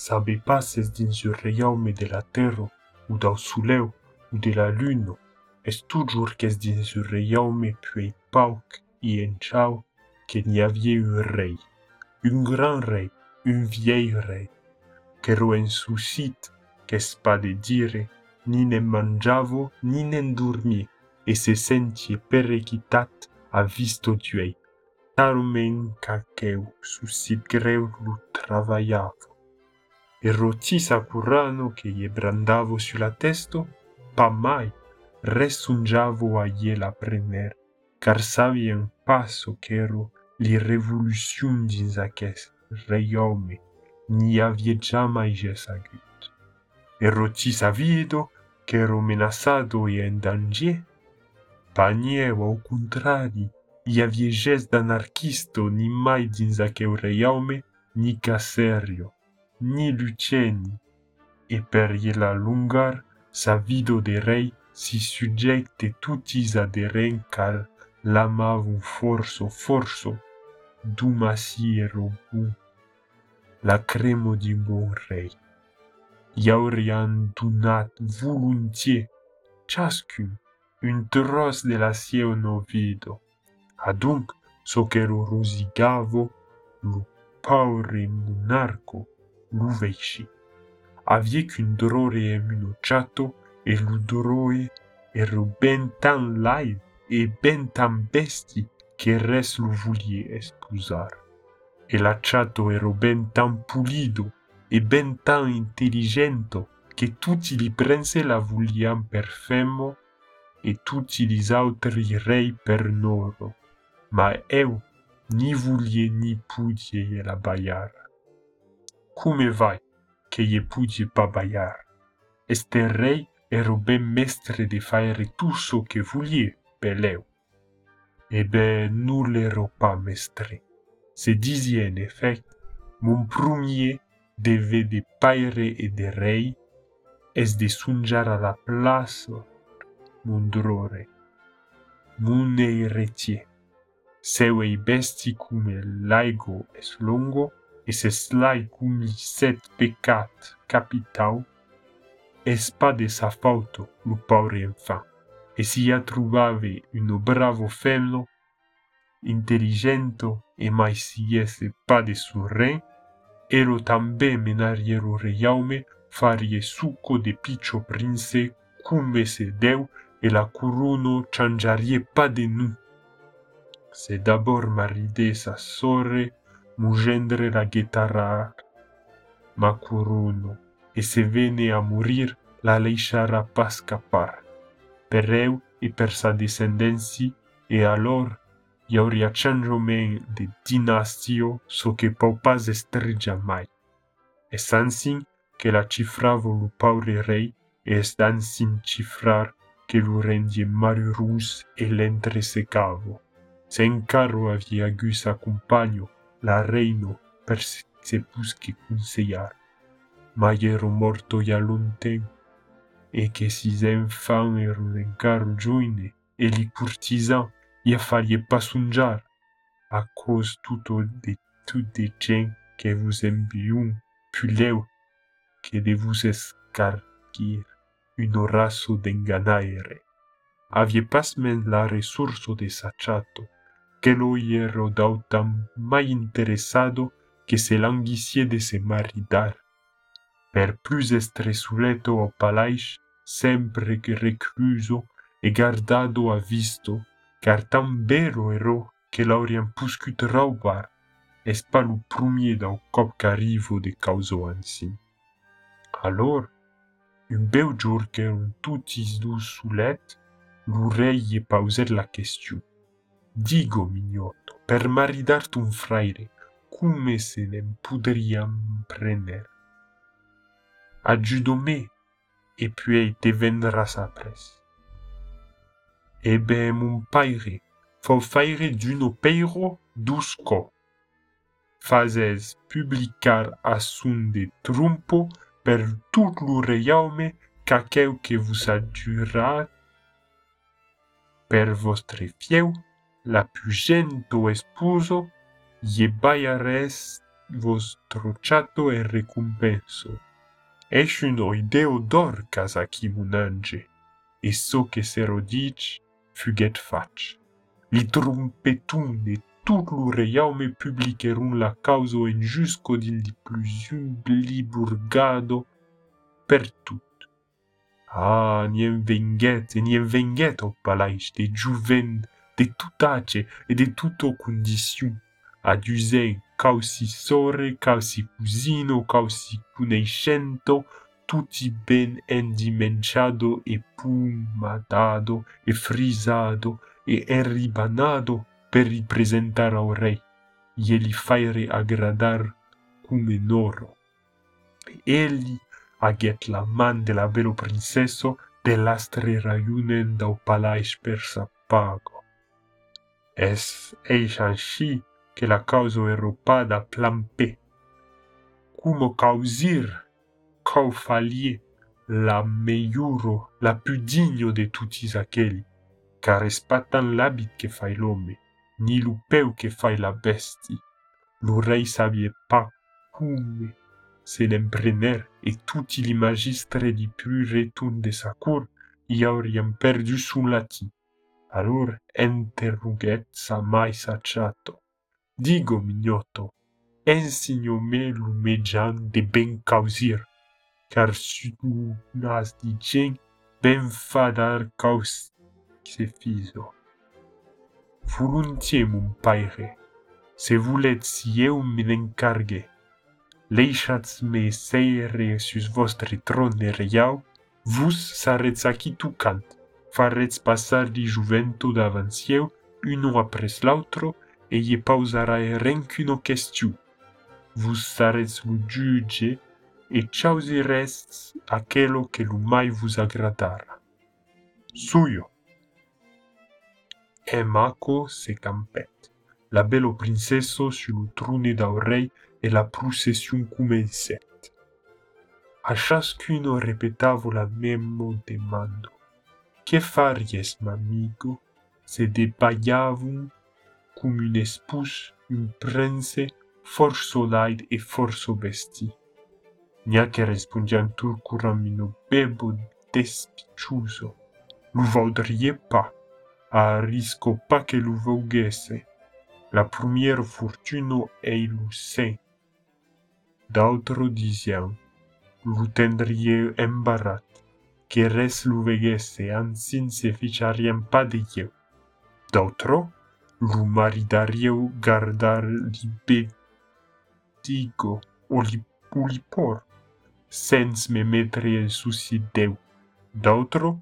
sabe pas es dins ur reiaume de la terra, ou dau suleu, ou de la luna, es toujours qu'es dins ur reiaume puei pauc i en chau que n'y havia un rei, un grand rei, un vieil rei, qu'ero en suscit qu'es pas de dire, ni ne mangiavo, ni ne dormie, e se sentie per equitat a visto tuei, tarumen caqueu suscit greu lu travaiavo. e rotissa curano que ye brandavo su la testo, pa mai resungiavo a ye la prener, car savi en passo qu'ero li revolucion dins aquest reiome ni avie jamai ges agut. E rotissa vido qu'ero menaçado e en danger, Panieu, au contrari, y avie gest d'anarchisto ni mai dins aqueu reiome ni caserio. serio ni luceni e per la longar sa vida de rei si sujècte totis a de rei cal l'amavon forço forço d'umaci e robu la cremo di bon rei. I aurian donat volontier ciascun un tros de la sieu novido adonc ah, so que lo rosigavo lo paure monarco luveishi. Avie qu'un drore emunociato e l'udoroe ero ben tan lai e ben tan besti che res lo volie espusar. E l'acciato ero ben tan pulido e ben tan intelligento che tutti li prense la voliam per femo e tutti gli altri rei per noro. Ma eu ni volie ni pudie la baiar. Cum vai che Yepuge Babayar esterrei ero ben mestre de fare tusso ciò che volie per leu. Ebbe null'ero pa mestre. Se dizie en effet, mon premier deve de paire e de rei es de sungiar a la plaso mon drore, i eiretier, seu ei besti come laigo es longo, et se slai cum set pecat capital, es pas de sa fauto lu paure enfant, e si a truvave uno bravo femlo, intelligento e mai si esse pas de su re, ero tambe menariero reiaume farie succo de piccio prince cum se deu e la curuno changiarie pas de nu. Se d'abord maride sa sore mujenderera guetarara macurunu e se vê ne a morir la deixará pascapar per eu e per sa descendency e alor. I auria changement de dinastio so que pau pas èstre mai e ansin que la cifravo lo paure rei e es ansin cifrar que lo rendie malheureux e l'entresecavo. Se encara havia gus la reino per se busque conseillar. Maièro e morto ya lontem, e que sis enfants eron encar juine, e li courtisan ya falie pas sonjar, a cause tout de tout de gen que vous embiun puleu, que de vous escarquir un orasso d'enganaere. Avie pas men la ressurso de sa chato, que lo hierro dau tan mai interesado que se languicie de se maridar. Per plus estresuleto o palais, sempre que recluso e guardado a visto, car tan vero ero que l'aurian puscut raubar, es pas lo premier dau cop qu'arrivo de causo ansin. Alors, un beu jour que un tutis dus sulet, l'oreille pauser la question. Digo, mignotto, per maridarti un fraire, come se ne podriam prender? Aggiudo me, e puis te vendras apres. Ebe mon paire, fo faire d'uno peiro dusco. Fazes publicar asun de trumpo per tout reiaume qu'aqueu que vous adjurat per vostre fieu la pugento esposo, ye baiares vostro chato e recompenso. Es un oideo d'orcas a qui munange, e so que se rodic fuguet fach. Li trompetun e tout l'ureiau me publicerun la causo en jusco din di plus humbli burgado per tout. Ah, ni en venguet, e ni en venguet, o palaix de juvent, de tutace e de toute condition, adiuse causi sore, causi cusino, causi cuneiscento, tutti ben endimenciado e pumatado e frisado e enribanado per ripresentar ao rei, e ele faire agradar come noro. oro. Aget la man de la belo princeso de lastre raiunen dau palais persa pago. Es eis ansci che la causo eropada plampe. Como causir cau falie la meiuro, la più digno de tutti aqueli, car espatan l'habit che fai l'ome, ni l'upeu che fai la besti. Lo rei savie pas come se l'emprener e tutti li magistre di più retun de sa cour i perdu sun lati. Alors interroguèt sa mai sa chato. Digo, mignoto, ensignome lo mejan de ben causir, car si tu n'as dicen, ben fadar caus se fiso. Volontie, mon paire, se voulet si eu me n'encargue, leixats me seire sus vostre trone reiau, vos sarets aquí tu cantes. farez passar di juventu davanzieu uno apres l'altro, e ye pausarai rencun o chestiu. Vos sareți un giuge e causireți aquello che lumai vos agradara. Suio. Emaco se campet. La belo princesso sul trone d'aurei e la procession comencet. A chascuno repetavo la memo demando. Che faries, m'amigo, se debaiavum cum un espus, un prince, forso laid e forso besti? Nia che respondian turcuramino bebo despicioso. Lu vaudrie pas a risco pas que lu voguesse. La première fortuno ei lu se. D'autres disian, lu tendrie embarrat, que res luvegese ansin se ficharien padeu. D'autro, lumaridareu gardar libetico ulipor, sens me metre susideu. D'autro,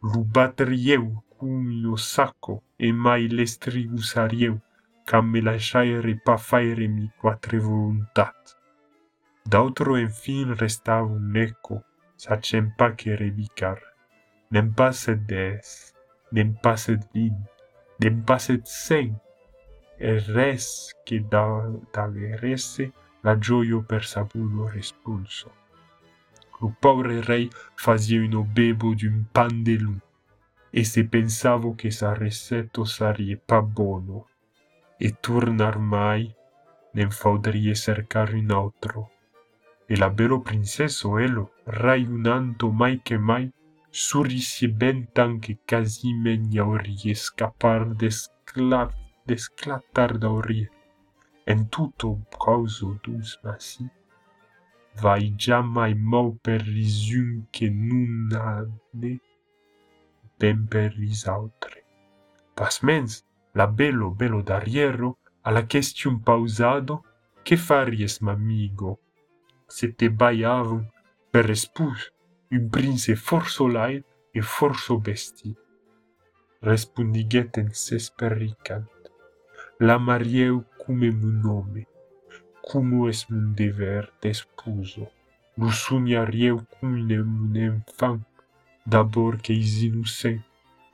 cum cumino sacco e mai lestrigusarieu, cam me lasciaere pa faire mi quatre voluntat. D'autro, enfin, restava un eco, sacem pa che revicar. Nem passet des, nem passet vin, nem passet sen, e res che da, dageresse la gioio per sapulo respulso. Lo povre rei fazia un obebo d'un pan de lun, e se pensavo che sa receto sarie pa bono, e tornar mai, nem faudrie cercar un altro. e la bello princesa Elo, raiunanto mai que mai, surrisse ben tant que quasi men ya aurie escapar d'esclatar d'aurie. En tutto causo d'uns massi, vai già mai mou per risun che non ha ne ben per risautre. Pasmens, la bello bello d'arriero, alla question pausado, che faries, m'amigo, te baiavum per espus un prince forso laid e forso besti. Respondiget en sespericant, la marieu cume mun nome, cumo es mun dever d'espuso, lu sognarieu cumine mun enfant, d'abord is innocent,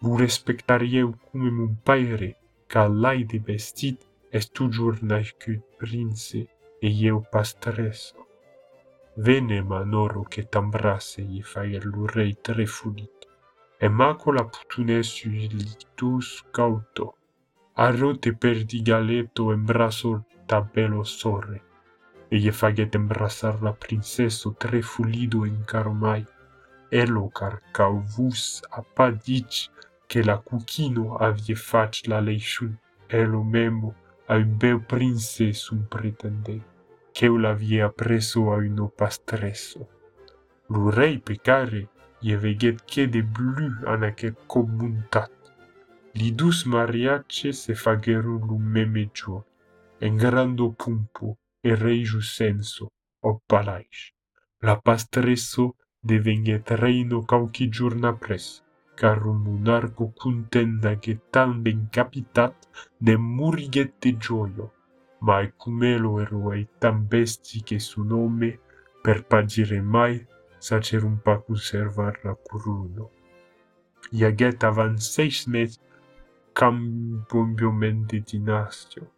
lu respectarieu come mon père, ca l'ai de vestit est toujours nascut prince, e eu pastresso. venema noro che t'ambrasse gli fai all'urei tre funito e macola putune sul tuo scauto a per di galetto e braso tabello sorre. E gli faget embrassar la princesso tre fulido in caromai elo carcau a apadic che la cucchino avie fac la leiciun elo memo al bel prince sum pretendei qu'eu l'avia preso a un opastresso. Lo rei pecare i veguèt que de blu en aquest comuntat. Li dus mariatges se faguèron lo meme jo, en grando pumpo e rei Jusenso, o palaix. La pastresso devenguèt reino qualqui giorn après, car un monarco contenda que tan ben capitat de muriguet de gioio. Ma e cumelo eroi tan besti che su nome, per pagire mai, sacerum pa conservar la curuno. Iaget avan seis mes cambio de dinastio,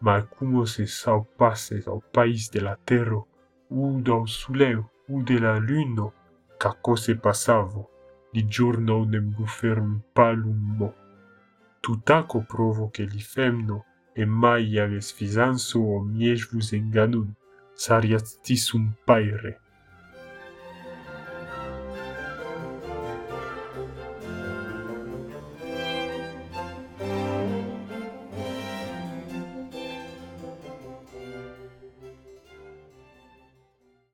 ma como se sau passe au país de la terra, u do suleu, u de la luno, ca cose passavo, di giorno ne buferm palum mo. Tutaco provo che li femno, e mai aves fisanso o miej vus enganun, sariat sum paire.